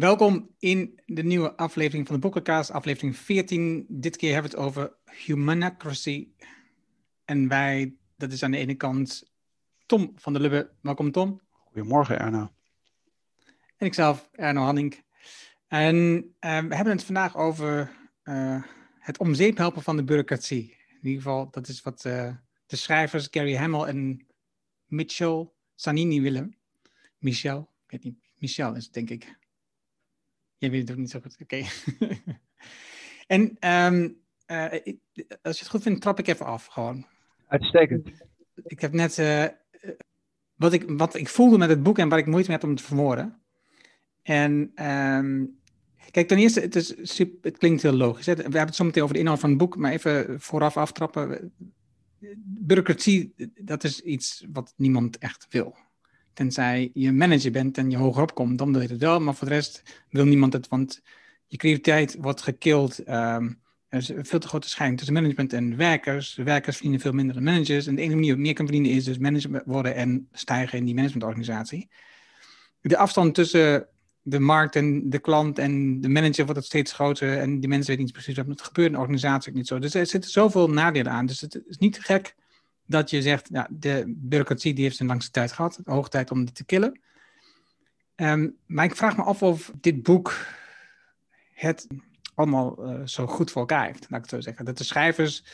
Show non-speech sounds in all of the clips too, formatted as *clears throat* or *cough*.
Welkom in de nieuwe aflevering van de Boekenkaas, aflevering 14. Dit keer hebben we het over humanocracy. En wij, dat is aan de ene kant Tom van der Lubbe. Welkom Tom. Goedemorgen Erno. En ikzelf, Erno Hanning. En uh, we hebben het vandaag over uh, het omzeep helpen van de bureaucratie. In ieder geval, dat is wat uh, de schrijvers Gary Hamel en Mitchell Sanini willen. Michel, ik weet niet, Michel is het denk ik. Jij weet het ook niet zo goed. Oké. Okay. *laughs* en um, uh, als je het goed vindt, trap ik even af gewoon. Uitstekend. Ik heb net uh, wat, ik, wat ik voelde met het boek en waar ik moeite mee heb om te verwoorden. En um, kijk, ten eerste, het, is super, het klinkt heel logisch. Hè? We hebben het zo meteen over de inhoud van het boek, maar even vooraf aftrappen. Bureaucratie, dat is iets wat niemand echt wil. Tenzij je manager bent en je hogerop komt, dan wil je het wel. Maar voor de rest wil niemand het, want je creativiteit wordt gekild. Um, er is een veel te grote scheiding tussen management en werkers. Werkers verdienen veel minder dan managers. En de enige manier om meer kan verdienen is dus manager worden en stijgen in die managementorganisatie. De afstand tussen de markt en de klant en de manager wordt het steeds groter. En die mensen weten niet precies wat er gebeurt in de organisatie ook niet zo. Dus er zitten zoveel nadelen aan. Dus het is niet gek dat je zegt, ja, de bureaucratie die heeft zijn langste tijd gehad. Hoog tijd om die te killen. Um, maar ik vraag me af of dit boek het allemaal uh, zo goed voor elkaar heeft, laat ik het zo zeggen. Dat de schrijvers,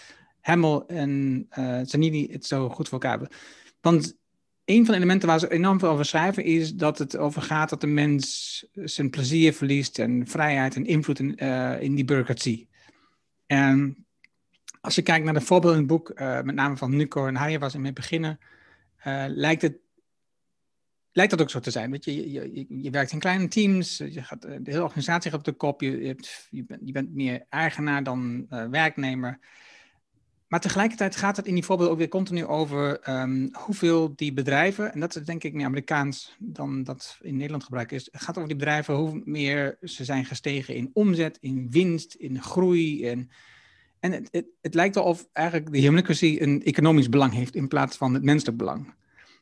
Hemmel en uh, Zanini, het zo goed voor elkaar hebben. Want een van de elementen waar ze enorm veel over schrijven is dat het over gaat dat de mens zijn plezier verliest en vrijheid en invloed in, uh, in die bureaucratie. En als je kijkt naar de voorbeelden in het boek, uh, met name van Nuco en Harry was in mee beginnen, uh, lijkt, het, lijkt dat ook zo te zijn. Weet je, je, je, je werkt in kleine teams, je gaat, de hele organisatie op de kop, je, je, bent, je bent meer eigenaar dan werknemer. Maar tegelijkertijd gaat het in die voorbeelden ook weer continu over um, hoeveel die bedrijven, en dat is denk ik meer Amerikaans dan dat in Nederland gebruikt is, het gaat over die bedrijven, hoe meer ze zijn gestegen in omzet, in winst, in groei, en en het, het, het, lijkt alsof eigenlijk de humanocracy een economisch belang heeft in plaats van het menselijk belang.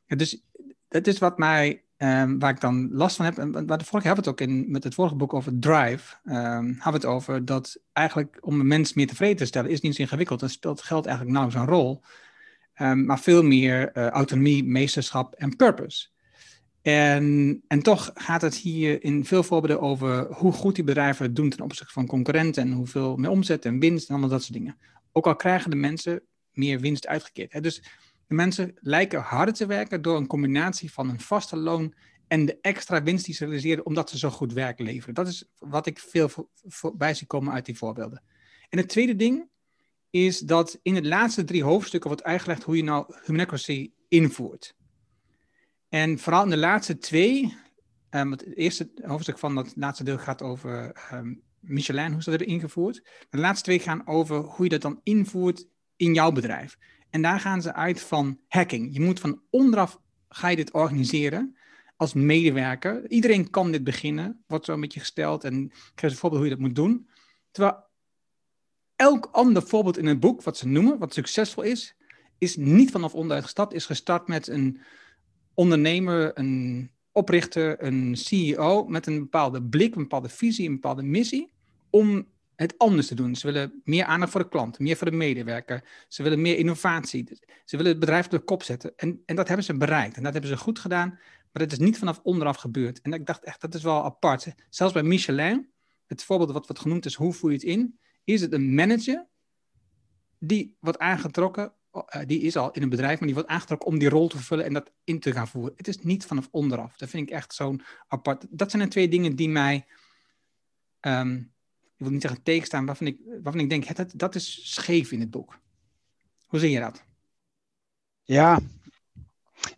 Dus dat is wat mij, um, waar ik dan last van heb. En waar de vorige hebben we het ook in, met het vorige boek over Drive. Um, hebben we het over dat eigenlijk om een mens meer tevreden te stellen is niet zo ingewikkeld. Dan speelt geld eigenlijk nauwelijks een rol. Um, maar veel meer uh, autonomie, meesterschap en purpose. En, en toch gaat het hier in veel voorbeelden over hoe goed die bedrijven het doen ten opzichte van concurrenten en hoeveel meer omzet en winst en allemaal dat soort dingen. Ook al krijgen de mensen meer winst uitgekeerd. Hè. Dus de mensen lijken harder te werken door een combinatie van een vaste loon en de extra winst die ze realiseren omdat ze zo goed werk leveren. Dat is wat ik veel voorbij zie komen uit die voorbeelden. En het tweede ding is dat in de laatste drie hoofdstukken wordt uitgelegd hoe je nou humanocracy invoert. En vooral in de laatste twee, um, het eerste hoofdstuk van dat laatste deel gaat over um, Michelin, hoe ze dat hebben ingevoerd. De laatste twee gaan over hoe je dat dan invoert in jouw bedrijf. En daar gaan ze uit van hacking. Je moet van onderaf, ga je dit organiseren als medewerker. Iedereen kan dit beginnen, wordt zo een beetje gesteld en krijgt een voorbeeld hoe je dat moet doen. Terwijl elk ander voorbeeld in het boek, wat ze noemen, wat succesvol is, is niet vanaf onderuit gestart, is gestart met een ondernemer, een oprichter, een CEO met een bepaalde blik, een bepaalde visie, een bepaalde missie om het anders te doen. Ze willen meer aandacht voor de klant, meer voor de medewerker. Ze willen meer innovatie. Ze willen het bedrijf op de kop zetten. En, en dat hebben ze bereikt. En dat hebben ze goed gedaan. Maar dat is niet vanaf onderaf gebeurd. En ik dacht echt, dat is wel apart. Zelfs bij Michelin, het voorbeeld wat wordt genoemd is hoe voer je het in, is het een manager die wordt aangetrokken die is al in een bedrijf, maar die wordt aangetrokken om die rol te vervullen en dat in te gaan voeren. Het is niet vanaf onderaf. Dat vind ik echt zo'n apart. Dat zijn de twee dingen die mij, um, ik wil niet zeggen tegenstaan, waarvan ik, waarvan ik denk, dat, dat is scheef in het boek. Hoe zie je dat? Ja,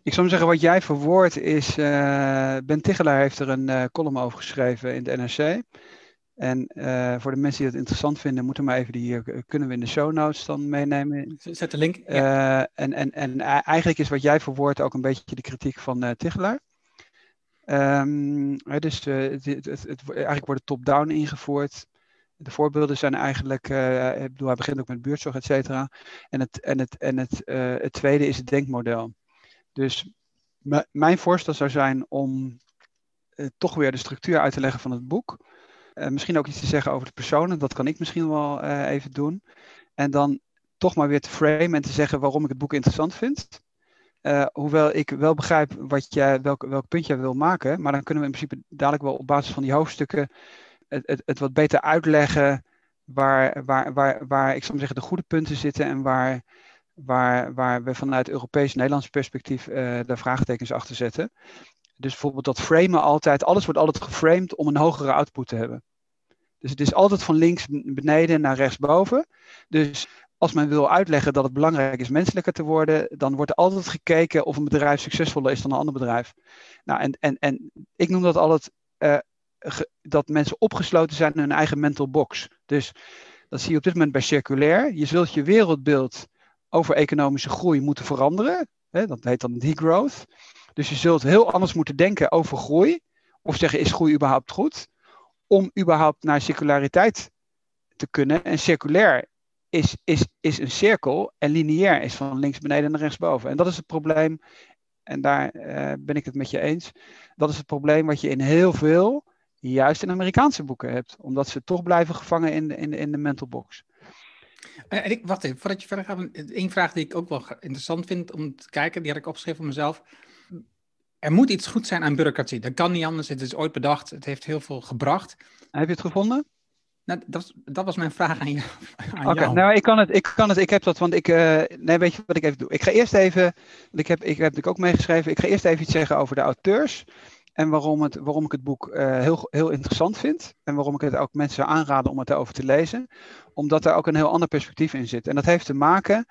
ik zou zeggen, wat jij verwoordt is, uh, Ben Tichelaar heeft er een uh, column over geschreven in de NRC. En uh, voor de mensen die het interessant vinden, moeten maar even die uh, kunnen we in de show notes dan meenemen. Zet de link. Ja. Uh, en, en, en eigenlijk is wat jij verwoordt ook een beetje de kritiek van Tichelaar. Um, dus het, het, het, eigenlijk wordt het top-down ingevoerd. De voorbeelden zijn eigenlijk, ik bedoel, hij begint ook met buurtzorg, et cetera. En, het, en, het, en het, het tweede is het denkmodel. Dus mijn voorstel zou zijn om toch weer de structuur uit te leggen van het boek. Misschien ook iets te zeggen over de personen, dat kan ik misschien wel even doen. En dan toch maar weer te framen en te zeggen waarom ik het boek interessant vind. hoewel ik wel begrijp wat jij, welk, welk punt jij wil maken, maar dan kunnen we in principe dadelijk wel op basis van die hoofdstukken het, het, het wat beter uitleggen waar, waar, waar, waar ik zou zeggen de goede punten zitten en waar, waar, waar we vanuit Europees-Nederlands perspectief de vraagtekens achter zetten. Dus bijvoorbeeld dat framen altijd, alles wordt altijd geframed om een hogere output te hebben. Dus het is altijd van links beneden naar rechts boven. Dus als men wil uitleggen dat het belangrijk is menselijker te worden, dan wordt er altijd gekeken of een bedrijf succesvoller is dan een ander bedrijf. Nou, en, en, en ik noem dat altijd uh, dat mensen opgesloten zijn in hun eigen mental box. Dus dat zie je op dit moment bij circulair. Je zult je wereldbeeld over economische groei moeten veranderen. Hè, dat heet dan degrowth. Dus je zult heel anders moeten denken over groei. Of zeggen, is groei überhaupt goed? Om überhaupt naar circulariteit te kunnen. En circulair is, is, is een cirkel en lineair is van links beneden naar rechts boven. En dat is het probleem, en daar uh, ben ik het met je eens. Dat is het probleem wat je in heel veel juist in Amerikaanse boeken hebt. Omdat ze toch blijven gevangen in in in de mental box. En ik, wacht even, voordat je verder gaat. Eén vraag die ik ook wel interessant vind om te kijken, die had ik opgeschreven voor mezelf. Er moet iets goed zijn aan bureaucratie. Dat kan niet anders. Het is ooit bedacht. Het heeft heel veel gebracht. Heb je het gevonden? Nou, dat, dat was mijn vraag aan, je, *laughs* Oké, nou ik kan het, ik kan het, ik heb dat, want ik, uh, nee, weet je wat ik even doe? Ik ga eerst even, ik heb, ik heb natuurlijk ook meegeschreven, ik ga eerst even iets zeggen over de auteurs. En waarom, het, waarom ik het boek uh, heel, heel interessant vind. En waarom ik het ook mensen aanraden om het over te lezen. Omdat er ook een heel ander perspectief in zit. En dat heeft te maken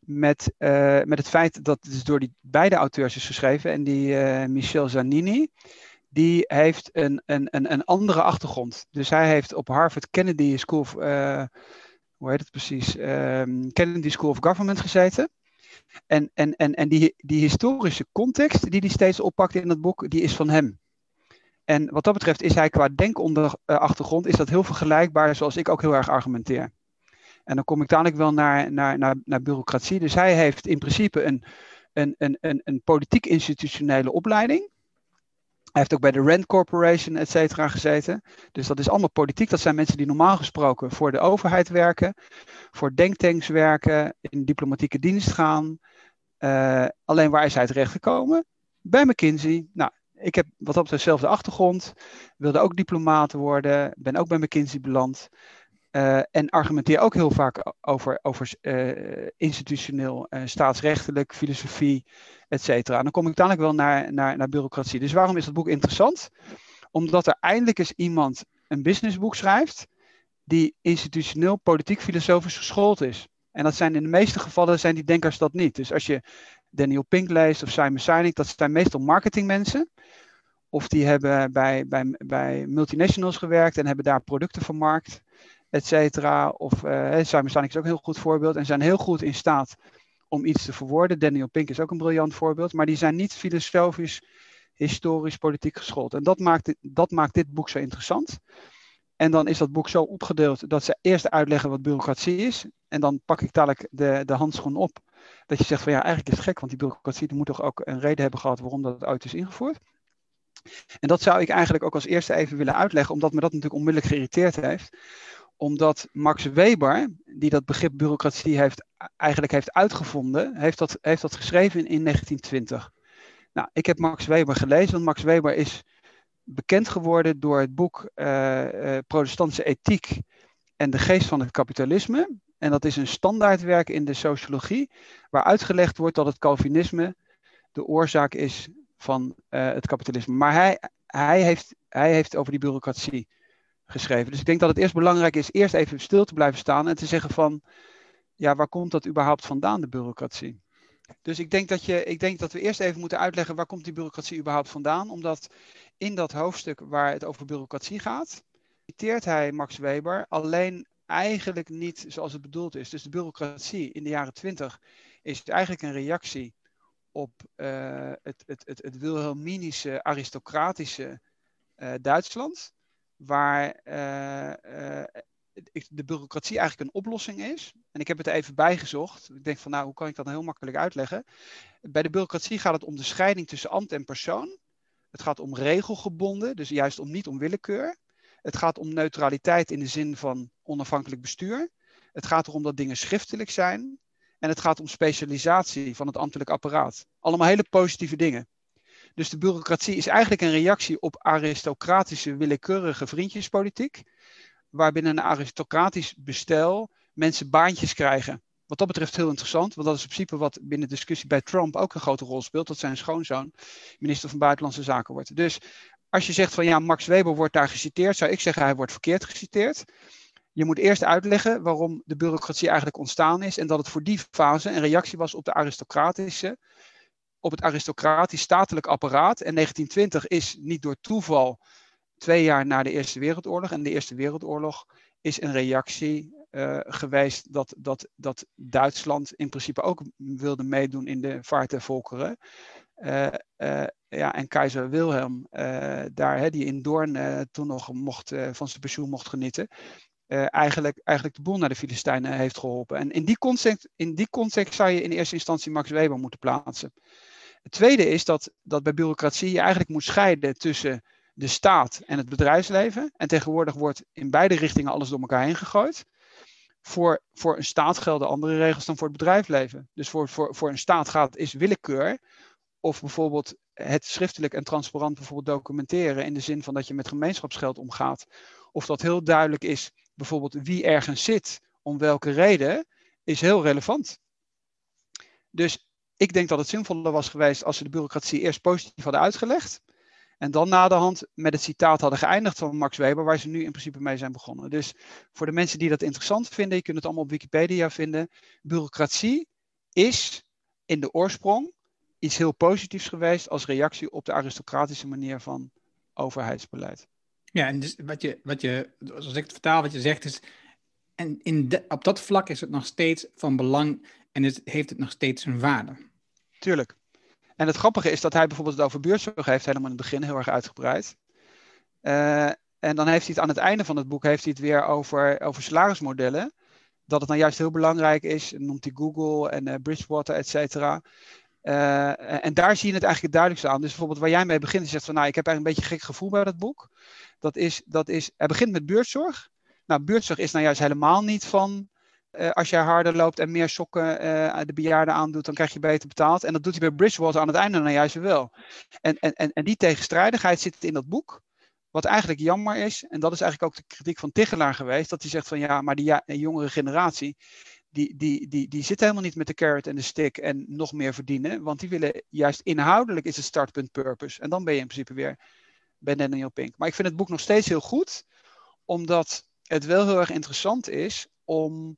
met, uh, met het feit dat het dus door die beide auteurs is geschreven. En die uh, Michel Zanini, die heeft een, een, een, een andere achtergrond. Dus hij heeft op Harvard Kennedy School of, hoe heet het precies? Um, Kennedy School of Government gezeten. En, en, en, en die, die historische context die hij steeds oppakt in het boek, die is van hem. En wat dat betreft is hij qua denkachtergrond is dat heel vergelijkbaar zoals ik ook heel erg argumenteer. En dan kom ik dadelijk wel naar, naar, naar, naar bureaucratie. Dus hij heeft in principe een, een, een, een, een politiek-institutionele opleiding. Hij heeft ook bij de Rand Corporation, et cetera, gezeten. Dus dat is allemaal politiek. Dat zijn mensen die normaal gesproken voor de overheid werken, voor denktanks werken, in diplomatieke dienst gaan. Uh, alleen waar is hij terecht gekomen? Bij McKinsey. Nou, ik heb wat betreft dezelfde achtergrond. Wilde ook diplomaat worden. Ben ook bij McKinsey beland. Uh, en argumenteer ook heel vaak over, over uh, institutioneel, uh, staatsrechtelijk, filosofie, et cetera. En dan kom ik dadelijk wel naar, naar, naar bureaucratie. Dus waarom is dat boek interessant? Omdat er eindelijk eens iemand een businessboek schrijft die institutioneel, politiek, filosofisch geschoold is. En dat zijn in de meeste gevallen zijn die denkers dat niet. Dus als je Daniel Pink leest of Simon Sinek, dat zijn meestal marketingmensen. Of die hebben bij, bij, bij multinationals gewerkt en hebben daar producten vermarkt et cetera. Of uh, Simon Sinek is ook een heel goed voorbeeld en zijn heel goed in staat om iets te verwoorden. Daniel Pink is ook een briljant voorbeeld, maar die zijn niet filosofisch, historisch, politiek geschoold. En dat maakt, dat maakt dit boek zo interessant. En dan is dat boek zo opgedeeld dat ze eerst uitleggen wat bureaucratie is. En dan pak ik dadelijk de, de handschoen op. Dat je zegt van ja, eigenlijk is het gek, want die bureaucratie moet toch ook een reden hebben gehad waarom dat uit is ingevoerd. En dat zou ik eigenlijk ook als eerste even willen uitleggen, omdat me dat natuurlijk onmiddellijk geïrriteerd heeft omdat Max Weber, die dat begrip bureaucratie heeft, eigenlijk heeft uitgevonden, heeft dat, heeft dat geschreven in, in 1920. Nou, ik heb Max Weber gelezen, want Max Weber is bekend geworden door het boek uh, uh, Protestantse Ethiek en de Geest van het Kapitalisme. En dat is een standaardwerk in de sociologie, waar uitgelegd wordt dat het Calvinisme de oorzaak is van uh, het kapitalisme. Maar hij, hij, heeft, hij heeft over die bureaucratie geschreven. Dus ik denk dat het eerst belangrijk is eerst even stil te blijven staan en te zeggen van, ja, waar komt dat überhaupt vandaan, de bureaucratie? Dus ik denk dat, je, ik denk dat we eerst even moeten uitleggen waar komt die bureaucratie überhaupt vandaan. Omdat in dat hoofdstuk waar het over bureaucratie gaat, citeert hij Max Weber alleen eigenlijk niet zoals het bedoeld is. Dus de bureaucratie in de jaren twintig is eigenlijk een reactie op uh, het, het, het, het Wilhelminische aristocratische uh, Duitsland waar uh, uh, de bureaucratie eigenlijk een oplossing is. En ik heb het even bijgezocht. Ik denk van nou, hoe kan ik dat nou heel makkelijk uitleggen? Bij de bureaucratie gaat het om de scheiding tussen ambt en persoon. Het gaat om regelgebonden, dus juist om niet om willekeur. Het gaat om neutraliteit in de zin van onafhankelijk bestuur. Het gaat erom dat dingen schriftelijk zijn. En het gaat om specialisatie van het ambtelijk apparaat. Allemaal hele positieve dingen. Dus de bureaucratie is eigenlijk een reactie op aristocratische, willekeurige vriendjespolitiek. Waarbinnen een aristocratisch bestel mensen baantjes krijgen. Wat dat betreft heel interessant, want dat is in principe wat binnen de discussie bij Trump ook een grote rol speelt. Dat zijn schoonzoon minister van Buitenlandse Zaken wordt. Dus als je zegt van ja, Max Weber wordt daar geciteerd, zou ik zeggen hij wordt verkeerd geciteerd. Je moet eerst uitleggen waarom de bureaucratie eigenlijk ontstaan is en dat het voor die fase een reactie was op de aristocratische, op het aristocratisch statelijk apparaat. En 1920 is niet door toeval twee jaar na de Eerste Wereldoorlog. En de Eerste Wereldoorlog is een reactie uh, geweest dat, dat, dat Duitsland in principe ook wilde meedoen in de vaart der volkeren. Uh, uh, ja, en keizer Wilhelm, daar, hè, die in Doorn toen nog mocht, van zijn pensioen mocht genieten, eigenlijk, eigenlijk de boel naar de Filistijnen heeft geholpen. En in die, context, in die context zou je in eerste instantie Max Weber moeten plaatsen. Het tweede is dat, dat bij bureaucratie je eigenlijk moet scheiden tussen de staat en het bedrijfsleven. En tegenwoordig wordt in beide richtingen alles door elkaar heen gegooid. Voor, voor een staat gelden andere regels dan voor het bedrijfsleven. Dus voor, voor, voor een staat gaat is willekeur. Of bijvoorbeeld het schriftelijk en transparant bijvoorbeeld documenteren. In de zin van dat je met gemeenschapsgeld omgaat. Of dat heel duidelijk is bijvoorbeeld wie ergens zit, om welke reden, is heel relevant. Dus ik denk dat het zinvoller was geweest als ze de bureaucratie eerst positief hadden uitgelegd. En dan na de hand met het citaat hadden geëindigd van Max Weber, waar ze nu in principe mee zijn begonnen. Dus voor de mensen die dat interessant vinden, je kunt het allemaal op Wikipedia vinden. Bureaucratie is in de oorsprong iets heel positiefs geweest als reactie op de aristocratische manier van overheidsbeleid. Ja, en dus wat je, wat je, zoals ik het vertaal, wat je zegt is, en in op dat vlak is het nog steeds van belang en is, heeft het nog steeds een waarde. Tuurlijk. En het grappige is dat hij bijvoorbeeld het over buurtzorg heeft, helemaal in het begin heel erg uitgebreid. Uh, en dan heeft hij het aan het einde van het boek heeft hij het weer over, over salarismodellen. Dat het nou juist heel belangrijk is, noemt hij Google en uh, Bridgewater, et cetera. Uh, en daar zie je het eigenlijk het duidelijkste aan. Dus bijvoorbeeld waar jij mee begint, je zegt van nou, ik heb eigenlijk een beetje gek gevoel bij dat boek. Dat is, dat is, hij begint met buurtzorg. Nou, buurtzorg is nou juist helemaal niet van uh, als jij harder loopt en meer sokken uh, de bejaarden aandoet, dan krijg je beter betaald. En dat doet hij bij Bridgewater aan het einde dan juist wel. En, en, en, en die tegenstrijdigheid zit in dat boek. Wat eigenlijk jammer is, en dat is eigenlijk ook de kritiek van Tichelaar geweest, dat hij zegt van ja, maar die ja, jongere generatie, die, die, die, die zit helemaal niet met de carrot en de stick en nog meer verdienen. Want die willen juist inhoudelijk is het startpunt purpose. En dan ben je in principe weer bij Daniel Pink. Maar ik vind het boek nog steeds heel goed, omdat het wel heel erg interessant is om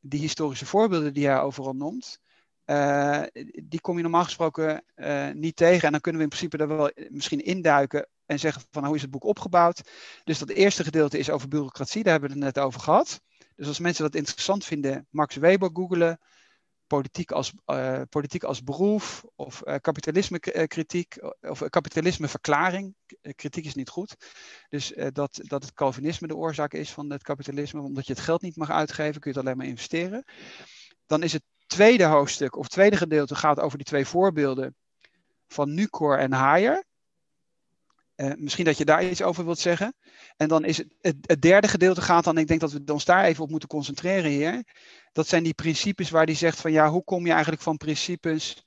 die historische voorbeelden die hij overal noemt, uh, die kom je normaal gesproken uh, niet tegen. En dan kunnen we in principe daar wel misschien induiken en zeggen van hoe is het boek opgebouwd. Dus dat eerste gedeelte is over bureaucratie, daar hebben we het net over gehad. Dus als mensen dat interessant vinden, Max Weber googelen, politiek als, uh, politiek als beroep of uh, kapitalisme kritiek of kapitalisme verklaring. Kritiek is niet goed. Dus dat, dat het Calvinisme de oorzaak is van het kapitalisme, omdat je het geld niet mag uitgeven, kun je het alleen maar investeren. Dan is het tweede hoofdstuk of tweede gedeelte gaat over die twee voorbeelden van Nucor en Haier. Uh, misschien dat je daar iets over wilt zeggen. En dan is het, het, derde gedeelte gaat dan, ik denk dat we ons daar even op moeten concentreren hier. Dat zijn die principes waar die zegt van ja, hoe kom je eigenlijk van principes,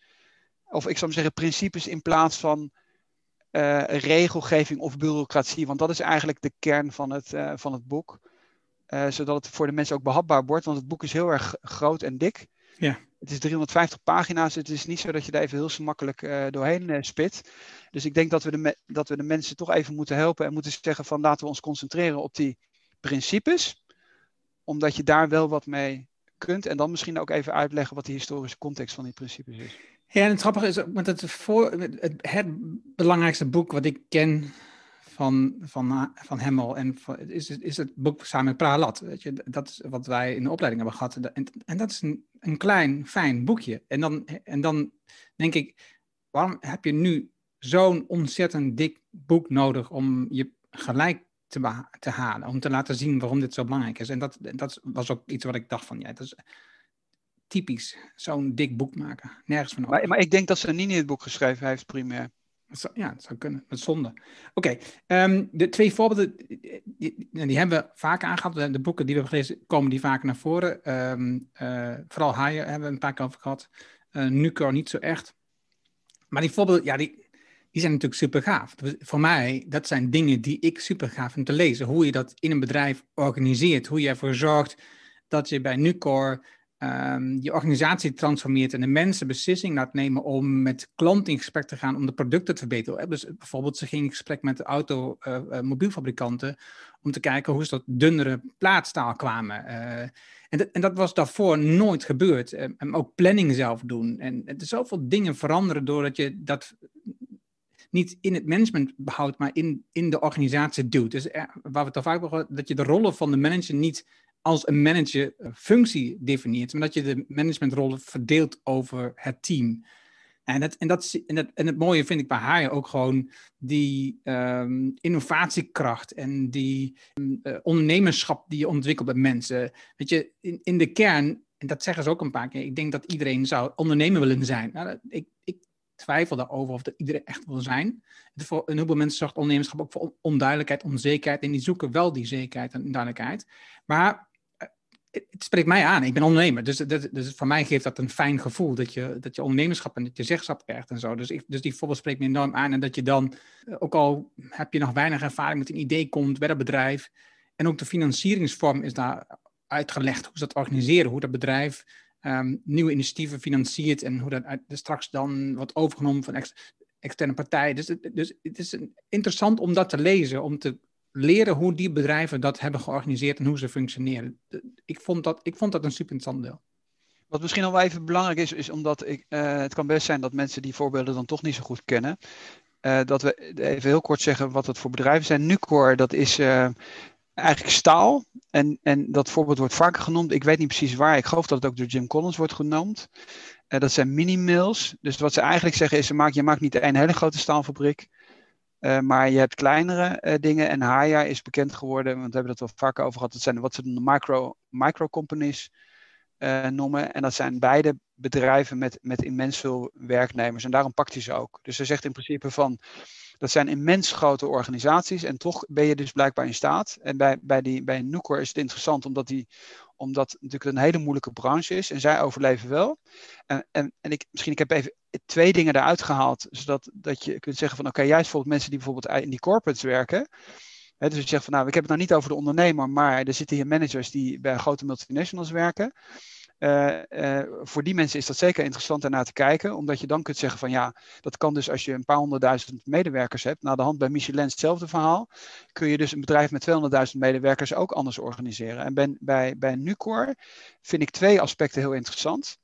of ik zou zeggen principes in plaats van uh, regelgeving of bureaucratie. Want dat is eigenlijk de kern van het, uh, van het boek. zodat het voor de mensen ook behapbaar wordt, want het boek is heel erg groot en dik. Ja. Het is 350 pagina's. Het is niet zo dat je daar even heel gemakkelijk uh, doorheen uh, spit. Dus ik denk dat we, de dat we de mensen toch even moeten helpen en moeten zeggen van laten we ons concentreren op die principes. Omdat je daar wel wat mee kunt. En dan misschien ook even uitleggen wat de historische context van die principes is. Ja, en het grappige is met het, voor, het, het belangrijkste boek wat ik ken van, van, van Hemmel. En van, is, is het boek samen met Pralat. Weet je? Dat is wat wij in de opleiding hebben gehad. En, en dat is een, een klein, fijn boekje. En dan, en dan denk ik, waarom heb je nu zo'n ontzettend dik boek nodig om je gelijk te, te halen? Om te laten zien waarom dit zo belangrijk is. En dat, dat was ook iets wat ik dacht van, ja, dat is typisch. Zo'n dik boek maken. Nergens van maar, maar ik denk dat ze niet in het boek geschreven heeft, primair. Ja, dat zou kunnen. Is zonde. Oké, ehm, de twee voorbeelden, die, die, hebben we vaak aangehad. De boeken die we hebben gelezen, komen die vaak naar voren. Um, uh, vooral Haaien hebben we een paar keer over gehad. Uh, niet zo echt. Maar die voorbeelden, ja, die, die zijn natuurlijk super gaaf. Voor mij, dat zijn dingen die ik super gaaf vind te lezen. Hoe je dat in een bedrijf organiseert. Hoe je ervoor zorgt dat je bij Nucor um, je organisatie transformeert en de mensen beslissing laat nemen om met klanten in gesprek te gaan om de producten te verbeteren. Dus bijvoorbeeld, ze ging in gesprek met de automobielfabrikanten uh, om te kijken hoe ze tot dunnere plaatstaal kwamen. Uh, en, dat, en, dat, was daarvoor nooit gebeurd. En ook planning zelf doen. En er zoveel dingen veranderen doordat je dat niet in het management behoudt, maar in, in de organisatie doet. Dus waar we het al vaak hebben dat je de rollen van de manager niet als een manager functie definieert, maar dat je de managementrollen verdeelt over het team. En, dat, en, dat, en, het mooie vind ik bij haar ook gewoon die um, innovatiekracht en die uh, ondernemerschap die je ontwikkelt bij mensen. Weet je, in, in de kern, en dat zeggen ze ook een paar keer, ik denk dat iedereen zou ondernemer willen zijn. Nou, ik, ik twijfel daarover of dat iedereen echt wil zijn. Voor een heleboel mensen zorgt ondernemerschap ook voor onduidelijkheid, onzekerheid. En die zoeken wel die zekerheid en duidelijkheid. Maar het spreekt mij aan. Ik ben ondernemer. Dus, dus voor mij geeft dat een fijn gevoel. Dat je, dat je ondernemerschap en dat je zeggenschap krijgt en zo. Dus, dus die voorbeeld spreekt me enorm aan. En dat je dan, eh, ook al heb je nog weinig ervaring met een idee komt bij dat bedrijf. En ook de financieringsvorm is daar uitgelegd. Hoe ze dat organiseren. Hoe dat bedrijf um, nieuwe initiatieven financiert. En hoe dat uit, straks dan wordt overgenomen van ex, externe partijen. Dus, dus het is interessant om dat te lezen. Om te leren hoe die bedrijven dat hebben georganiseerd en hoe ze functioneren. Ik vond dat, ik vond dat een super interessant deel. Wat misschien al wel even belangrijk is, is omdat ik, uh, het kan best zijn dat mensen die voorbeelden dan toch niet zo goed kennen. Uh, dat we even heel kort zeggen wat het voor bedrijven zijn. Nucor, dat is uh, eigenlijk staal. En, en dat voorbeeld wordt vaker genoemd. Ik weet niet precies waar. Ik geloof dat het ook door Jim Collins wordt genoemd. dat zijn mini-mills. Dus wat ze eigenlijk zeggen is, je maakt niet een hele grote staalfabriek. Uh, maar je hebt kleinere uh, dingen. En Haya is bekend geworden, want we hebben dat wel vaker over gehad. Dat zijn wat ze de micro, micro companies uh, noemen. En dat zijn beide bedrijven met, met immens veel werknemers. En daarom pakt hij ze ook. Dus hij zegt in principe van. Dat zijn immens grote organisaties en toch ben je dus blijkbaar in staat. En bij, bij, die, bij Nucor is het interessant omdat die omdat het natuurlijk een hele moeilijke branche is. En zij overleven wel. En, en, en ik, misschien ik heb even twee dingen eruit gehaald. Zodat dat je kunt zeggen van oké, juist bijvoorbeeld mensen die bijvoorbeeld in die corporates werken. Dus je zegt van nou, ik heb het nou niet over de ondernemer, maar er zitten hier managers die bij grote multinationals werken. Uh, uh, voor die mensen is dat zeker interessant naar te kijken, omdat je dan kunt zeggen van ja, dat kan dus als je een paar honderdduizend medewerkers hebt. Na de hand bij Michelin hetzelfde verhaal. Kun je dus een bedrijf met 200.000 medewerkers ook anders organiseren. En ben, bij, bij Nucor vind ik twee aspecten heel interessant.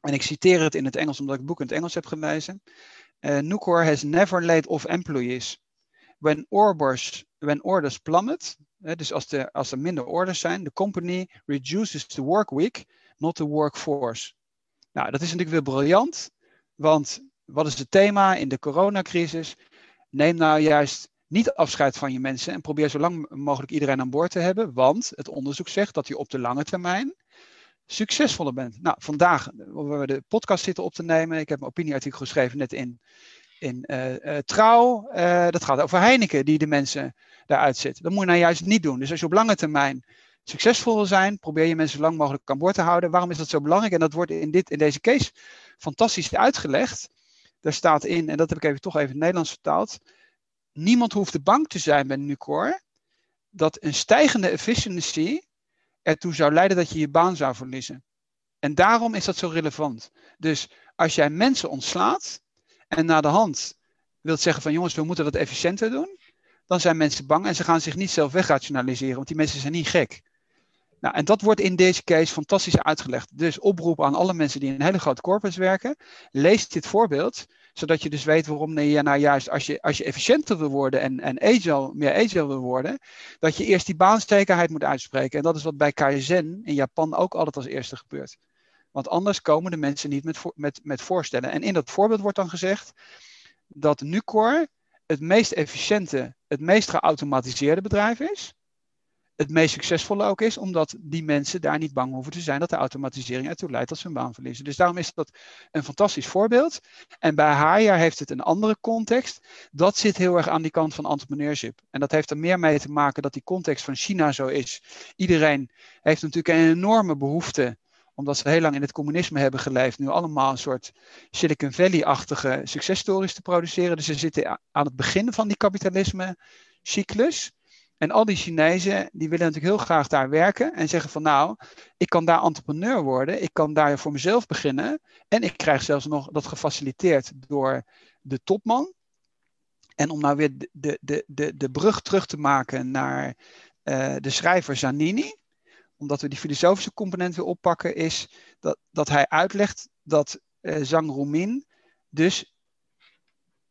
En ik citeer het in het Engels omdat ik het boek in het Engels heb gelezen. Uh, Nucor has never laid off employees. When orders, when orders plummet, dus als, de, als er minder orders zijn, the company reduces the work week not the workforce. Nou, dat is natuurlijk weer briljant, want wat is het thema in de coronacrisis? Neem nou juist niet afscheid van je mensen en probeer zo lang mogelijk iedereen aan boord te hebben, want het onderzoek zegt dat je op de lange termijn succesvoller bent. Nou, vandaag, waar we de podcast zitten op te nemen, ik heb een opinieartikel geschreven net in, in uh, uh, Trouw. Uh, dat gaat over Heineken, die de mensen daaruit zitten. Dat moet je nou juist niet doen. Dus als je op lange termijn succesvol wil zijn, probeer je mensen zo lang mogelijk aan boord te houden. Waarom is dat zo belangrijk? En dat wordt in, dit, in deze case fantastisch uitgelegd. Daar staat in, en dat heb ik even toch even in het Nederlands vertaald. Niemand hoeft de bank te zijn bij Nucor dat een stijgende efficiency ertoe zou leiden dat je je baan zou verliezen. En daarom is dat zo relevant. Dus als jij mensen ontslaat en na de hand wilt zeggen van jongens, we moeten dat efficiënter doen, dan zijn mensen bang en ze gaan zich niet zelf wegrationaliseren, want die mensen zijn niet gek. Nou, en dat wordt in deze case fantastisch uitgelegd. Dus oproep aan alle mensen die in een hele grote corpus werken. Lees dit voorbeeld, zodat je dus weet waarom je nou juist als je, als je efficiënter wil worden en, en agile, meer agile wil worden, dat je eerst die baanstekenheid moet uitspreken. En dat is wat bij Kaizen in Japan ook altijd als eerste gebeurt. Want anders komen de mensen niet met, met, met voorstellen. En in dat voorbeeld wordt dan gezegd dat Nucor het meest efficiënte, het meest geautomatiseerde bedrijf is het meest succesvolle ook is, omdat die mensen daar niet bang hoeven te zijn dat de automatisering ertoe leidt dat ze hun baan verliezen. Dus daarom is dat een fantastisch voorbeeld. En bij Haya heeft het een andere context. Dat zit heel erg aan die kant van entrepreneurship. En dat heeft er meer mee te maken dat die context van China zo is. Iedereen heeft natuurlijk een enorme behoefte omdat ze heel lang in het communisme hebben geleefd, nu allemaal een soort Silicon Valley-achtige successtories te produceren. Dus ze zitten aan het begin van die kapitalisme-cyclus. En al die Chinezen, die willen natuurlijk heel graag daar werken en zeggen van nou, ik kan daar entrepreneur worden, ik kan daar voor mezelf beginnen en ik krijg zelfs nog dat gefaciliteerd door de topman. En om nou weer de, de, de, de brug terug te maken naar uh, de schrijver Zanini, omdat we die filosofische component weer oppakken, is dat, dat hij uitlegt dat uh, Zhang Rumin dus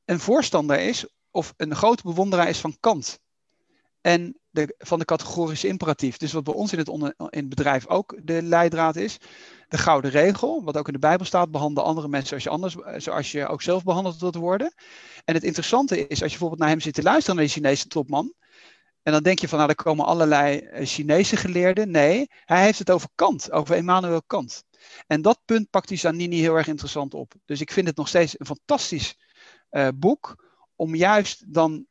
een voorstander is of een grote bewonderaar is van Kant. En de, van de categorische imperatief. Dus wat bij ons in het, in het bedrijf ook de leidraad is. De gouden regel, wat ook in de Bijbel staat, behandel andere mensen zoals je, anders, zoals je ook zelf behandeld wilt worden. En het interessante is, als je bijvoorbeeld naar hem zit te luisteren, naar de Chinese topman. En dan denk je van, nou, er komen allerlei eh, Chinese geleerden. Nee, hij heeft het over Kant, over Immanuel Kant. En dat punt pakt die Zanini heel erg interessant op. Dus ik vind het nog steeds een fantastisch uh, boek om juist dan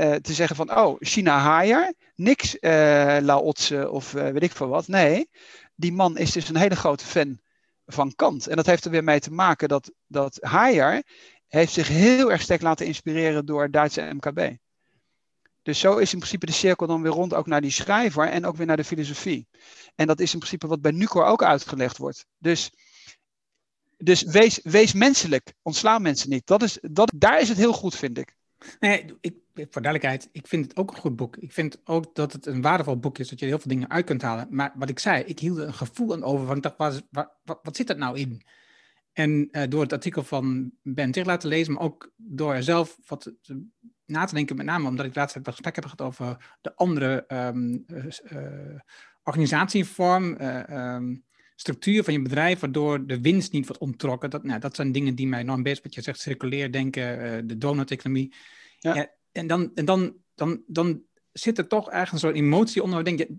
uh, te zeggen van, oh, China Haier, niks uh, of uh, weet ik veel wat. Nee, die man is dus een hele grote fan van Kant. En dat heeft er weer mee te maken dat, dat Haier heeft zich heel erg sterk laten inspireren door Duitse MKB. Dus zo is in principe de cirkel dan weer rond ook naar die schrijver en ook weer naar de filosofie. En dat is in principe wat bij Nucor ook uitgelegd wordt. Dus, dus wees, wees menselijk, ontsla mensen niet. Dat is, dat, daar is het heel goed, vind ik. Nee, voor duidelijkheid, ik vind het ook een goed boek. Ik vind ook dat het een waardevol boek is, dat je heel veel dingen uit kunt halen. Maar wat ik zei, ik hield er een gevoel aan over, van ik dacht, wat, zit dat nou in? En uh, door het artikel van Ben Tigelaar te lezen, maar ook door er zelf wat na te denken, met name omdat ik laatst een gesprek heb gehad over de andere um, uh, organisatievorm, um, structuur van je bedrijf, waardoor de winst niet wordt onttrokken. Dat, nou, dat zijn dingen die mij enorm bezig, wat je zegt, circulair denken, de donut-economie. Ja. ja. en dan, en dan, dan, dan zit er toch ergens zo'n emotie onder. Denk je,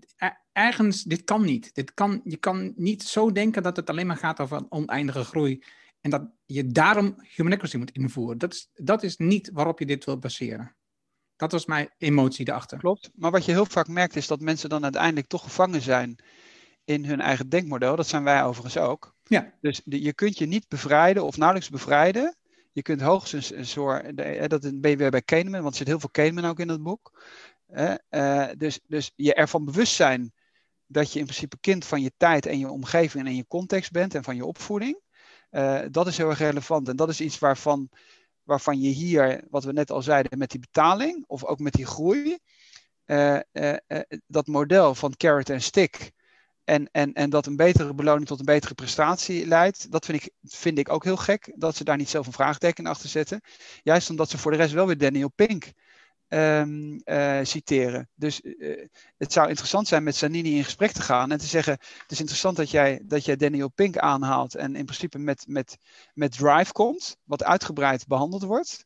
ergens, dit kan niet. Dit kan, je kan niet zo denken dat het alleen maar gaat over een oneindige groei. En dat je daarom humanity moet invoeren. Dat is, dat is niet waarop je dit wilt baseren. Dat was mijn emotie erachter. Klopt. Maar wat je heel vaak merkt is dat mensen dan uiteindelijk toch gevangen zijn in hun eigen denkmodel. Dat zijn wij overigens ook. Ja. Dus je kunt je niet bevrijden of nauwelijks bevrijden. Je kunt hoogstens een soort, dat ben je weer bij Kahneman, want er zit heel veel Kahneman ook in het boek. Uh, dus, dus je ervan bewust zijn dat je in principe kind van je tijd en je omgeving en je context bent en van je opvoeding. Dat is heel erg relevant. En dat is iets waarvan, waarvan je hier, wat we net al zeiden, met die betaling of ook met die groei, dat model van carrot en stick. En, en, en dat een betere beloning tot een betere prestatie leidt, dat vind ik, vind ik ook heel gek. Dat ze daar niet zelf een vraagteken achter zetten. Juist omdat ze voor de rest wel weer Daniel Pink um, uh, citeren. Dus uh, het zou interessant zijn met Sanini in gesprek te gaan en te zeggen: Het is interessant dat jij, dat jij Daniel Pink aanhaalt en in principe met, met, met Drive komt, wat uitgebreid behandeld wordt.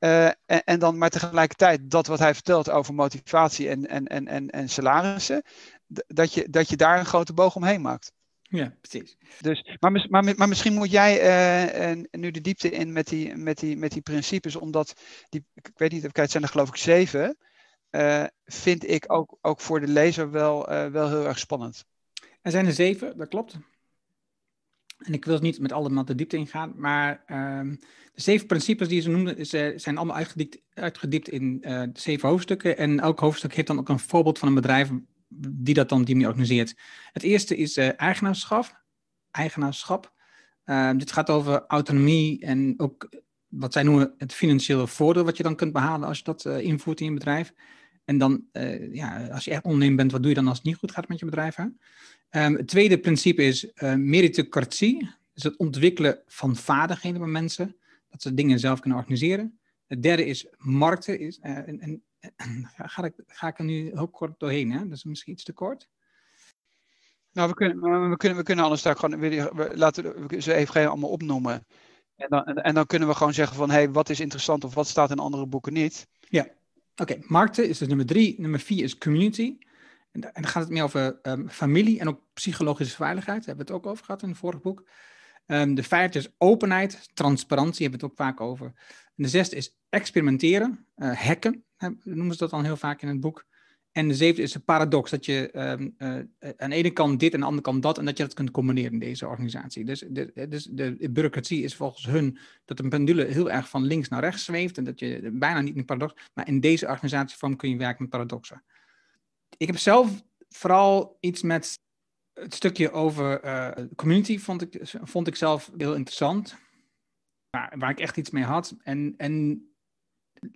Uh, en, en, dan maar tegelijkertijd dat wat hij vertelt over motivatie en, en, en, en, en salarissen, dat je, dat je daar een grote boog omheen maakt. Ja, precies. Dus, maar, maar, maar misschien moet jij uh, nu de diepte in met die, met die, met die principes, omdat die, ik weet niet, het zijn er geloof ik zeven, uh, vind ik ook, ook voor de lezer wel, uh, wel heel erg spannend. Er zijn er zeven, dat klopt. En ik wil niet met allemaal de diepte ingaan, maar ehm, de zeven principes die ze noemden is, zijn allemaal uitgediept, uitgediept in zeven hoofdstukken. En elk hoofdstuk heeft dan ook een voorbeeld van een bedrijf die dat dan die manier organiseert. Het eerste is uh, eigenaarschap. eigenaarschap. Uh, dit gaat over autonomie en ook wat zij noemen het financiële voordeel wat je dan kunt behalen als je dat uh, invoert in je bedrijf. En dan, ja, als je echt ondernemer bent, wat doe je dan als het niet goed gaat met je bedrijf? Hè? Um, het tweede principe is meritocratie. Dus het ontwikkelen van vaardigheden bij mensen. Dat ze dingen zelf kunnen organiseren. Het derde is markten. Is, en *clears throat* ga, ik, ga ik er nu heel kort doorheen, hè? Dat is misschien iets te kort. Nou, we kunnen, we kunnen, we kunnen anders daar gewoon, we, laten we ze even allemaal opnoemen. En dan, en dan kunnen we gewoon zeggen van, hé, hey, wat is interessant of wat staat in andere boeken niet? Ja, oké. Okay. Markten is dus nummer drie. Nummer vier is community. En, dan gaat het meer over ehm, familie en ook psychologische veiligheid. Daar hebben we het ook over gehad in het vorige boek. Um, de vijfde is openheid, transparantie, hebben we het ook vaak over. En de zesde is experimenteren, uh, hacken, noemen ze dat dan heel vaak in het boek. En de zevende is een paradox, dat je um, uh, aan de ene kant dit en aan de andere kant dat, en dat je dat kunt combineren in deze organisatie. Dus de, dus de bureaucratie is volgens hun dat een pendule heel erg van links naar rechts zweeft en dat je bijna niet een paradox, maar in deze organisatievorm kun je werken met paradoxen. Ik heb zelf vooral iets met het stukje over community, vond ik, vond ik zelf heel interessant, waar, waar ik echt iets mee had. En, en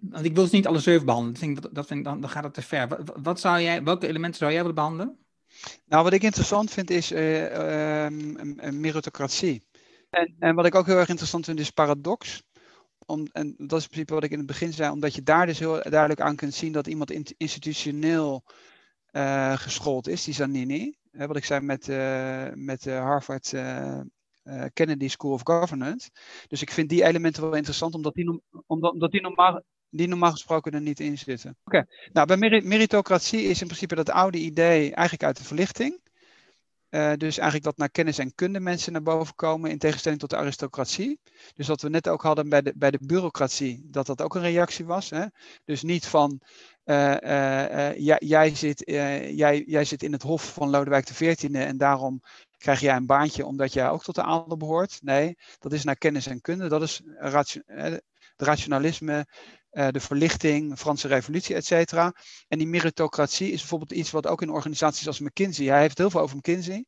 want ik wil dus niet alle zeven behandelen. Dat, dat vind ik, dan, dan gaat het te ver. Wat, wat, zou jij, welke elementen zou jij willen behandelen? Nou, wat ik interessant vind is uh, meritocratie. En, en wat ik ook heel erg interessant vind is paradox. Om, en dat is in principe wat ik in het begin zei, omdat je daar dus heel duidelijk aan kunt zien dat iemand institutioneel uh, geschoold is, die Zanini. Hè, wat ik zei met, uh, met Harvard Kennedy School of Governance. Dus ik vind die elementen wel interessant, omdat die, omdat, omdat die normaal die normaal gesproken er niet in zitten. Oké, nou bij meritocratie is in principe dat oude idee eigenlijk uit de verlichting. Uh, dus eigenlijk dat naar kennis en kunde mensen naar boven komen, in tegenstelling tot de aristocratie. Dus wat we net ook hadden bij de, bij de bureaucratie, dat dat ook een reactie was. Hè? Dus niet van, uh, jij, zit, jij, jij zit in het hof van Lodewijk XIV en daarom krijg jij een baantje omdat jij ook tot de adel behoort. Nee, dat is naar kennis en kunde, dat is ration, rationalisme, uh, de verlichting, Franse revolutie, et cetera. En die meritocratie is bijvoorbeeld iets wat ook in organisaties als McKinsey, hij heeft heel veel over McKinsey.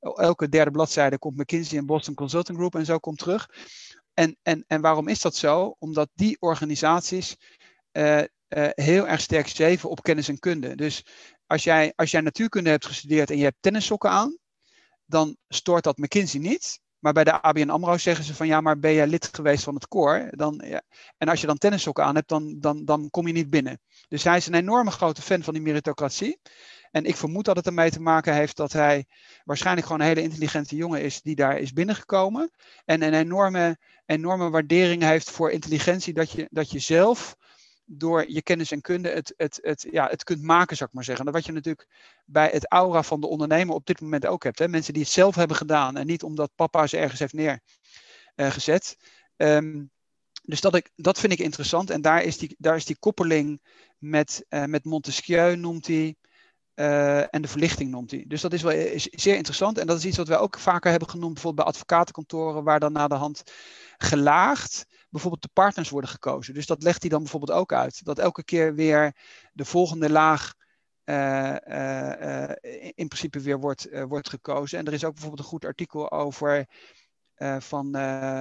Elke derde bladzijde komt McKinsey en Boston Consulting Group en zo komt terug. En, en, en waarom is dat zo? Omdat die organisaties uh, uh, heel erg sterk streven op kennis en kunde. Dus als jij, als jij natuurkunde hebt gestudeerd en je hebt tennissokken aan, dan stoort dat McKinsey niet. Maar bij de ABN AMRO zeggen ze van ja, maar ben jij lid geweest van het koor? Dan, ja. En als je dan tennissokken aan hebt, dan, dan, dan kom je niet binnen. Dus hij is een enorme grote fan van die meritocratie. En ik vermoed dat het ermee te maken heeft dat hij waarschijnlijk gewoon een hele intelligente jongen is die daar is binnengekomen. En een enorme, enorme waardering heeft voor intelligentie, dat je, dat je zelf door je kennis en kunde het, het, het, ja, het kunt maken, zou ik maar zeggen. Dat wat je natuurlijk bij het aura van de ondernemer op dit moment ook hebt. Hè? Mensen die het zelf hebben gedaan en niet omdat papa ze ergens heeft neergezet. Uh, dus dat, ik, dat vind ik interessant. En daar is die, daar is die koppeling met, uh, met Montesquieu, noemt hij. Uh, en de verlichting noemt hij. Dus dat is wel is zeer interessant. En dat is iets wat wij ook vaker hebben genoemd, bijvoorbeeld bij advocatenkantoren, waar dan na de hand gelaagd bijvoorbeeld de partners worden gekozen. Dus dat legt hij dan bijvoorbeeld ook uit. Dat elke keer weer de volgende laag uh, uh, in principe weer wordt, wordt gekozen. En er is ook bijvoorbeeld een goed artikel over van,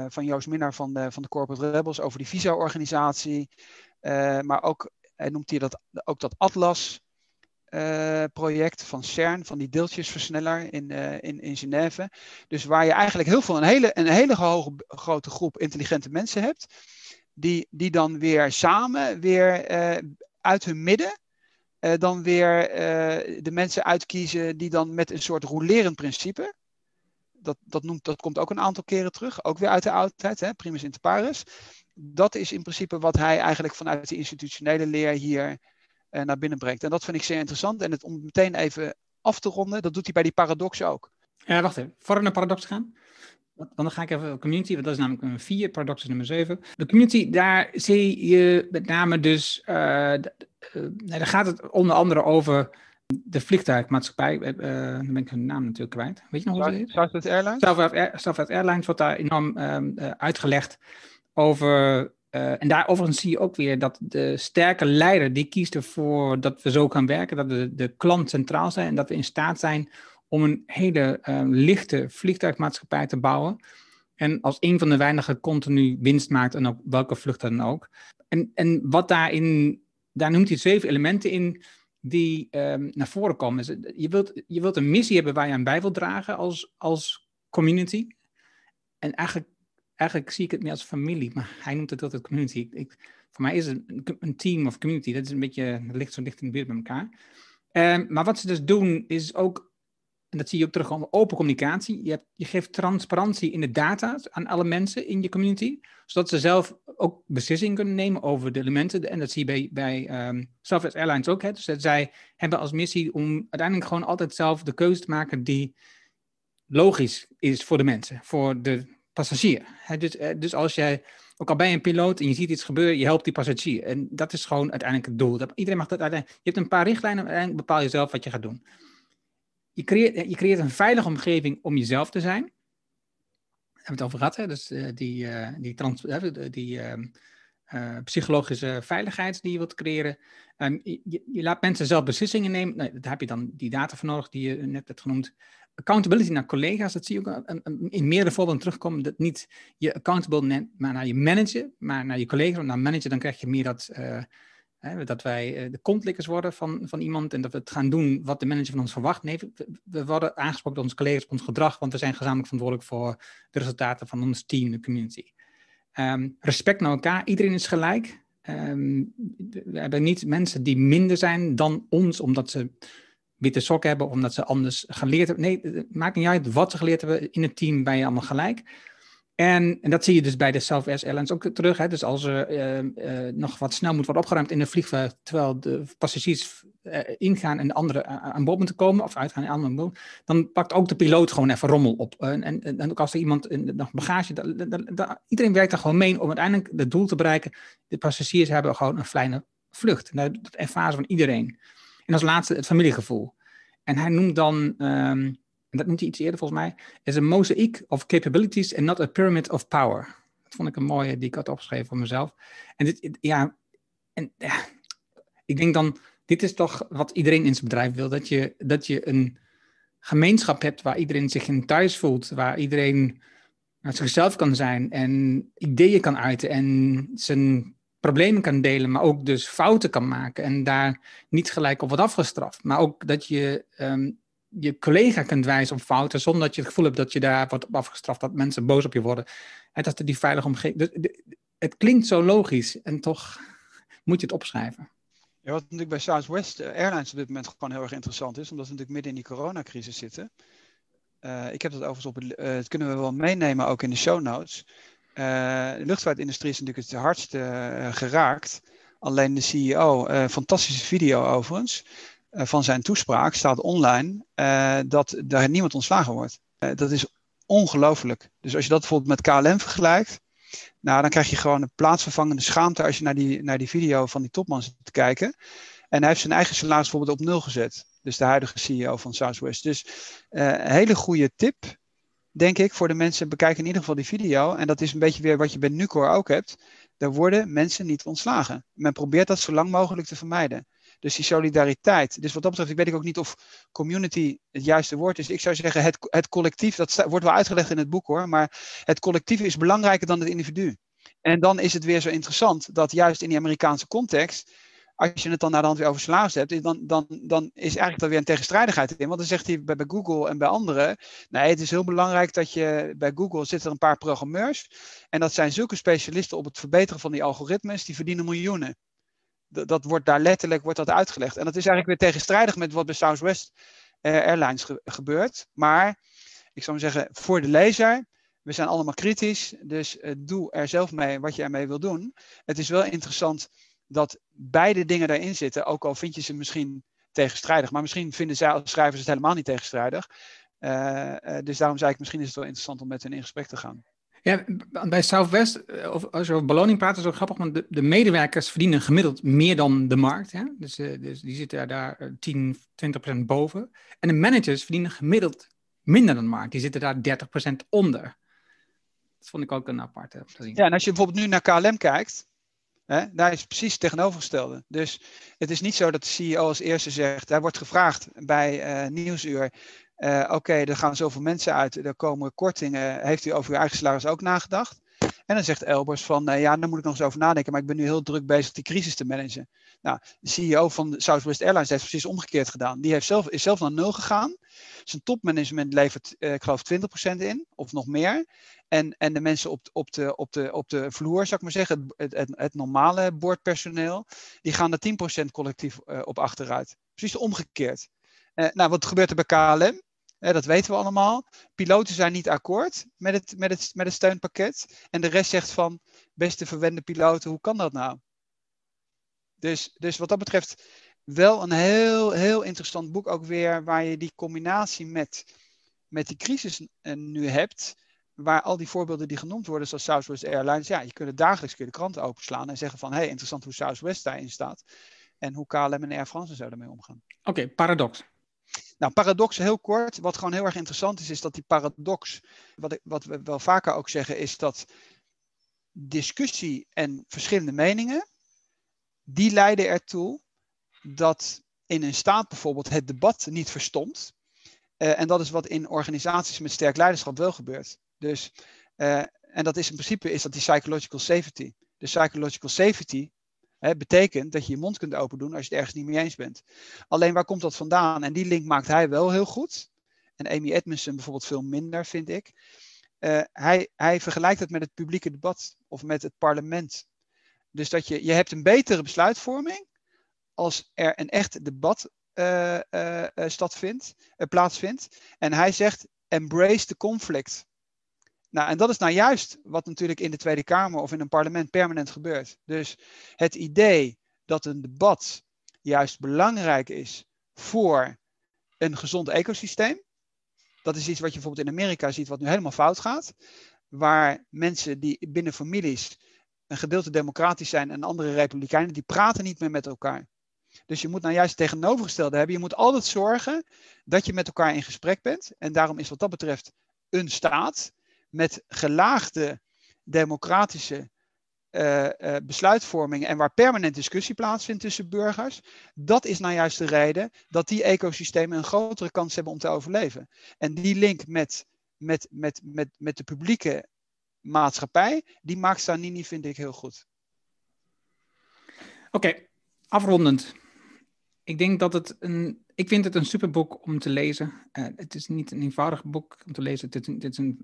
van Joost Minnaar van de, van de Corporate Rebels over die visa-organisatie. maar ook, hij noemt hier dat, ook dat Atlas. Uh, project van CERN, van die deeltjesversneller in, uh, in, in Genève. Dus waar je eigenlijk heel veel, een hele, een hele grote groep intelligente mensen hebt, die, die dan weer samen, weer uh, uit hun midden, dan weer de mensen uitkiezen die dan met een soort rolerend principe, dat, dat, noemt, dat komt ook een aantal keren terug, ook weer uit de oudheid, hè, primus inter pares. Dat is in principe wat hij eigenlijk vanuit de institutionele leer hier naar binnen brengt. En dat vind ik zeer interessant. En het, om meteen even af te ronden, dat doet hij bij die paradox ook. Ja, wacht even. Voor naar paradox gaan. Want dan ga ik even community, want dat is namelijk nummer 4, paradox is nummer 7. De community, daar zie je met name dus, uh, daar gaat het onder andere over de vliegtuigmaatschappij, uh, dan ben ik hun naam natuurlijk kwijt. Weet je nog hoe ze heet? Southwest Airlines? Southwest Airlines wordt daar enorm um, uitgelegd over uh, en daar overigens zie je ook weer dat de sterke leider die kiest ervoor dat we zo gaan werken, dat de, de klant centraal zijn en dat we in staat zijn om een hele uh, lichte vliegtuigmaatschappij te bouwen. En als een van de weinigen continu winst maakt en ook welke vlucht dan ook. En, en wat daarin, daar noemt hij zeven elementen in die um, naar voren komen. Dus je, wilt, je wilt een missie hebben waar je aan bij wilt dragen als, als community. En eigenlijk eigenlijk zie ik het meer als familie, maar hij noemt het altijd community. Ik, voor mij is het een, een, team of community. Dat is een beetje, dat ligt zo dicht in de buurt bij elkaar. Um, maar wat ze dus doen, is ook en dat zie je ook terug open communicatie. Je, hebt, je geeft transparantie in de data aan alle mensen in je community, zodat ze zelf ook beslissingen kunnen nemen over de elementen. En dat zie je bij, bij um, Southwest Airlines ook. Hè. Dus dat zij hebben als missie om uiteindelijk gewoon altijd zelf de keuze te maken die logisch is voor de mensen, voor de passagier. Dus, eh, dus als jij, ook al bij een piloot en je ziet iets gebeuren, je helpt die passagier. En dat is gewoon uiteindelijk het doel. iedereen mag dat uiteindelijk, je hebt een paar richtlijnen, uiteindelijk bepaal je zelf wat je gaat doen. Je creëert, je creëert een veilige omgeving om jezelf te zijn. Daar hebben we het over gehad, hè? Dus uh, die, die, die uh, psychologische veiligheid die je wilt creëren. Um, je, je, laat mensen zelf beslissingen nemen. Nee, daar heb je dan die data voor nodig die je net hebt genoemd accountability naar collega's, dat zie je ook in meerdere voorbeelden terugkomen. Dat niet je accountable maar naar je manager, maar naar je collega's. Want naar manager dan krijg je meer dat, hè, dat wij uh, de kontlikkers worden van, van iemand en dat we het gaan doen wat de manager van ons verwacht. Nee, we, worden aangesproken door onze collega's op ons gedrag, want we zijn gezamenlijk verantwoordelijk voor de resultaten van ons team, de community. Um, respect naar elkaar, iedereen is gelijk. Um, we hebben niet mensen die minder zijn dan ons, omdat ze witte sokken hebben, omdat ze anders geleerd hebben. Nee, het maakt niet uit wat ze geleerd hebben. In het team ben je allemaal gelijk. En, en dat zie je dus bij de Southwest Airlines ook terug. Hè? Dus als er uh, uh, nog wat snel moet worden opgeruimd in de vliegtuig, terwijl de passagiers uh, ingaan en de anderen aan boord moeten komen, of uitgaan en aan boord, dan pakt ook de piloot gewoon even rommel op. En, en, ook als er iemand in, nog bagage, iedereen werkt er gewoon mee om uiteindelijk het doel te bereiken. De passagiers hebben gewoon een fijne vlucht. Dat ervaren van iedereen. En als laatste het familiegevoel. En hij noemt dan, um, en dat noemt hij iets eerder volgens mij, is a mosaic of capabilities and not a pyramid of power. Dat vond ik een mooie die ik had opgeschreven voor mezelf. En dit, ja, en ja, ik denk dan, dit is toch wat iedereen in zijn bedrijf wil, dat je, dat je een gemeenschap hebt waar iedereen zich in thuis voelt, waar iedereen zichzelf kan zijn en ideeën kan uiten en zijn problemen kan delen, maar ook dus fouten kan maken en daar niet gelijk op wordt afgestraft. Maar ook dat je um, je collega kunt wijzen op fouten zonder dat je het gevoel hebt dat je daar wordt op afgestraft, dat mensen boos op je worden. En dat er die veilige omgeving. Dus, het klinkt zo logisch en toch *laughs* moet je het opschrijven. Ja, wat natuurlijk bij Southwest Airlines op dit moment gewoon heel erg interessant is, omdat we natuurlijk midden in die coronacrisis zitten. Uh, ik heb dat overigens op, het kunnen we wel meenemen ook in de show notes. Uh, de luchtvaartindustrie is natuurlijk het hardst uh, geraakt. Alleen de CEO, uh, fantastische video overigens, van zijn toespraak staat online dat daar niemand ontslagen wordt. dat is ongelooflijk. Dus als je dat bijvoorbeeld met KLM vergelijkt, nou, dan krijg je gewoon een plaatsvervangende schaamte als je naar die, naar die video van die topman zit te kijken. En hij heeft zijn eigen salaris bijvoorbeeld op nul gezet. Dus de huidige CEO van Southwest. Dus een hele goede tip denk ik, voor de mensen, bekijken in ieder geval die video. En dat is een beetje weer wat je bij Nucor ook hebt. Daar worden mensen niet ontslagen. Men probeert dat zo lang mogelijk te vermijden. Dus die solidariteit. Dus wat dat betreft, ik weet ook niet of community het juiste woord is. Ik zou zeggen, het, het collectief, dat wordt wel uitgelegd in het boek hoor. Maar het collectief is belangrijker dan het individu. En dan is het weer zo interessant dat juist in die Amerikaanse context als je het dan naar de hand weer over hebt, dan, dan, dan is eigenlijk dan weer een tegenstrijdigheid in. Want dan zegt hij bij, Google en bij anderen, nee, het is heel belangrijk dat je, bij Google zitten er een paar programmeurs. En dat zijn zulke specialisten op het verbeteren van die algoritmes, die verdienen miljoenen. Dat, dat wordt daar letterlijk wordt dat uitgelegd. En dat is eigenlijk weer tegenstrijdig met wat bij Southwest uh, Airlines gebeurt. Maar ik zou zeggen, voor de lezer, we zijn allemaal kritisch, dus uh, doe er zelf mee wat je ermee wil doen. Het is wel interessant dat beide dingen daarin zitten, ook al vind je ze misschien tegenstrijdig. Maar misschien vinden zij als schrijvers het helemaal niet tegenstrijdig. Uh, dus daarom zei ik, misschien is het wel interessant om met hen in gesprek te gaan. Ja, bij Southwest, eh, of als je over beloning praat, is het ook grappig, want de, de medewerkers verdienen gemiddeld meer dan de markt. Hè? Dus, dus die zitten daar 10, 20 procent boven. En de managers verdienen gemiddeld minder dan de markt. Die zitten daar 30 procent onder. Dat vond ik ook een aparte. Ja, en als je bijvoorbeeld nu naar KLM kijkt, Hè? Daar is precies het tegenovergestelde. Dus het is niet zo dat de CEO als eerste zegt, hij wordt gevraagd bij uh, Nieuwsuur, uh, oké, er gaan zoveel mensen uit, er komen kortingen, heeft u over uw eigen salaris ook nagedacht? En dan zegt Elbers van, uh, ja, daar moet ik nog eens over nadenken, maar ik ben nu heel druk bezig die crisis te managen. Nou, de CEO van Southwest Airlines heeft precies omgekeerd gedaan. Die heeft zelf, is zelf naar nul gegaan. Zijn topmanagement levert, uh, ik geloof, 20% in, of nog meer. En, en de mensen op, op, de, op, de, op de vloer, zou ik maar zeggen, het, het, het normale boordpersoneel, die gaan er 10% collectief uh, op achteruit. Precies omgekeerd. Uh, nou, wat gebeurt er bij KLM? Dat weten we allemaal. Piloten zijn niet akkoord met het, met, het, met het steunpakket. En de rest zegt van, beste verwende piloten, hoe kan dat nou? Dus, dus wat dat betreft wel een heel, heel interessant boek ook weer, waar je die combinatie met, met die crisis nu hebt, waar al die voorbeelden die genoemd worden, zoals Southwest Airlines, ja, je kunt dagelijks kun je de kranten openslaan en zeggen van, hé, hey, interessant hoe Southwest daarin staat en hoe KLM en Air France zouden ermee omgaan. Oké, paradox. Nou, paradox heel kort. Wat gewoon heel erg interessant is, is dat die paradox, wat, ik, wat we wel vaker ook zeggen, is dat discussie en verschillende meningen, die leiden ertoe dat in een staat bijvoorbeeld het debat niet verstomt. Uh, en dat is wat in organisaties met sterk leiderschap wel gebeurt. Dus, uh, en dat is in principe is dat die psychological safety. De psychological safety hè, betekent dat je je mond kunt open doen als je het ergens niet mee eens bent. Alleen waar komt dat vandaan? En die link maakt hij wel heel goed. En Amy Edmondson bijvoorbeeld veel minder, vind ik. Uh, hij, hij vergelijkt het met het publieke debat of met het parlement. Dus dat je, je hebt een betere besluitvorming als er een echt debat uh, staatvindt, plaatsvindt. En hij zegt, embrace the conflict. Nou, en dat is nou juist wat natuurlijk in de Tweede Kamer of in een parlement permanent gebeurt. Dus het idee dat een debat juist belangrijk is voor een gezond ecosysteem. Dat is iets wat je bijvoorbeeld in Amerika ziet, wat nu helemaal fout gaat. Waar mensen die binnen families een gedeelte democratisch zijn en andere republikeinen, die praten niet meer met elkaar. Dus je moet nou juist het tegenovergestelde hebben. Je moet altijd zorgen dat je met elkaar in gesprek bent. En daarom is wat dat betreft een staat met gelaagde democratische uh, uh, besluitvorming en waar permanent discussie plaatsvindt tussen burgers, dat is nou juist de reden dat die ecosystemen een grotere kans hebben om te overleven. En die link met, met, met, met, met de publieke maatschappij, die maakt Stanini, vind ik, heel goed. Oké, afrondend. Ik denk dat het een ik vind het een superboek om te lezen. Uh, het is niet een eenvoudig boek om te lezen. Het, is een,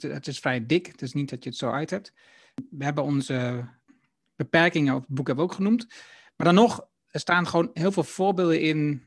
het, is vrij dik. Het is niet dat je het zo uit hebt. We hebben onze beperkingen op het boek hebben we ook genoemd. Maar dan nog, er staan gewoon heel veel voorbeelden in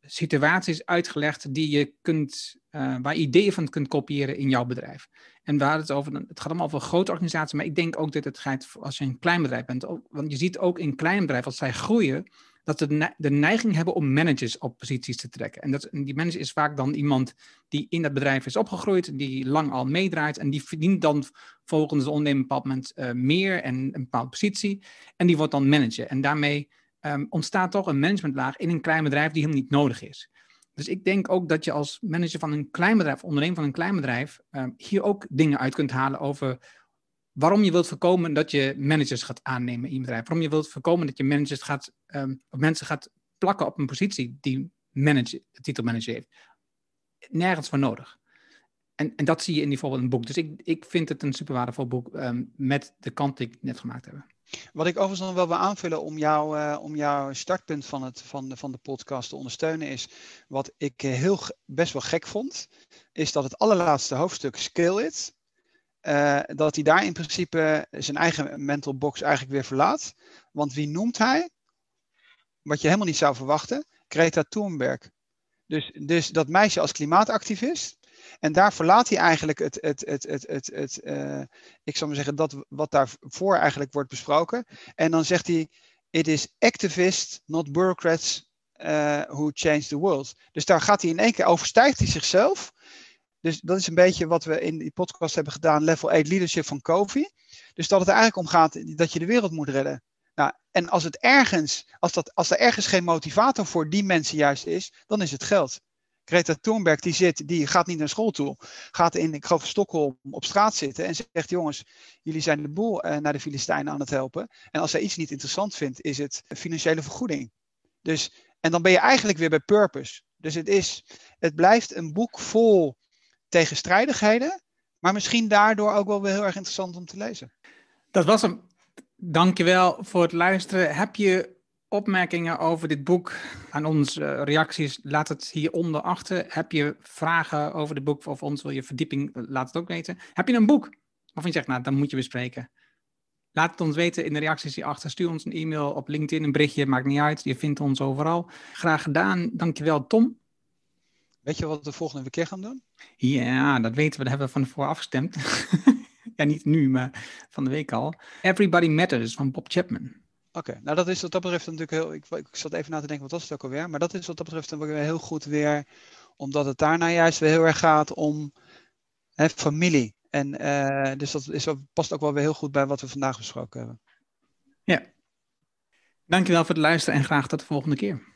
situaties uitgelegd die je kunt, uh, waar ideeën van kunt kopiëren in jouw bedrijf. En waar het over, het gaat allemaal over grote organisaties, maar ik denk ook dat het gaat als je een klein bedrijf bent. want je ziet ook in klein bedrijven, als zij groeien, dat ze de neiging hebben om managers op posities te trekken. En, dat, die manager is vaak dan iemand die in dat bedrijf is opgegroeid, die lang al meedraait en die verdient dan volgens de ondernemer een bepaald moment uh, meer en een bepaalde positie. En die wordt dan manager. En daarmee um, ontstaat toch een managementlaag in een klein bedrijf die helemaal niet nodig is. Dus ik denk ook dat je als manager van een klein bedrijf, ondernemer van een klein bedrijf, um, hier ook dingen uit kunt halen over waarom je wilt voorkomen dat je managers gaat aannemen in je bedrijf. Waarom je wilt voorkomen dat je managers gaat, um, of mensen gaat plakken op een positie die manager, titelmanager heeft. Nergens voor nodig. En, en dat zie je in die voorbeeld in boek. Dus ik, ik vind het een super waardevol boek um, met de kant die ik net gemaakt heb. Wat ik overigens nog wel wil aanvullen om, jou, uh, om jouw startpunt van, het, van, de, van de podcast te ondersteunen is, wat ik uh, heel best wel gek vond, is dat het allerlaatste hoofdstuk Scale It, uh, dat hij daar in principe zijn eigen mental box eigenlijk weer verlaat. Want wie noemt hij? Wat je helemaal niet zou verwachten, Greta Thunberg. Dus, dus dat meisje als klimaatactivist. En daar verlaat hij eigenlijk het, het, het, het, het, het uh, ik zou maar zeggen, dat wat daarvoor eigenlijk wordt besproken. En dan zegt hij, it is activists, not bureaucrats, uh, who change the world. Dus daar gaat hij in één keer, overstijgt hij zichzelf. Dus dat is een beetje wat we in die podcast hebben gedaan, level 8 leadership van Kofi. Dus dat het eigenlijk om gaat dat je de wereld moet redden. Nou, en als het ergens, als, dat, als er ergens geen motivator voor die mensen juist is, dan is het geld. Greta Thunberg die zit, die gaat niet naar school toe, gaat in, ik geloof Stockholm op straat zitten en zegt, jongens, jullie zijn de boel uh, naar de Filistijnen aan het helpen. En als zij iets niet interessant vindt, is het financiële vergoeding. Dus, en dan ben je eigenlijk weer bij purpose. Dus het is, het blijft een boek vol tegenstrijdigheden, maar misschien daardoor ook wel weer heel erg interessant om te lezen. Dat was hem. Dankjewel voor het luisteren. Heb je opmerkingen over dit boek aan ons uh, reacties? Laat het hieronder achter. Heb je vragen over het boek of ons wil je verdieping? Laat het ook weten. Heb je een boek waarvan je zegt, nou, dan moet je bespreken? Laat het ons weten in de reacties hierachter. Stuur ons een e-mail op LinkedIn, een berichtje, maakt niet uit. Je vindt ons overal. Graag gedaan. Dankjewel, Tom. Weet je wat we de volgende keer gaan doen? Ja, dat weten we. Daar hebben we van tevoren afgestemd. *laughs* ja, niet nu, maar van de week al. Everybody Matters van Bob Chapman. Oké, nou dat is wat dat betreft natuurlijk heel. Ik, ik zat even na te denken, wat was het ook alweer? Maar dat is wat dat betreft dan weer heel goed weer, omdat het daarna juist weer heel erg gaat om hè, familie. En uh, dus dat is, past ook wel weer heel goed bij wat we vandaag besproken hebben. Ja. Dankjewel voor het luisteren en graag tot de volgende keer.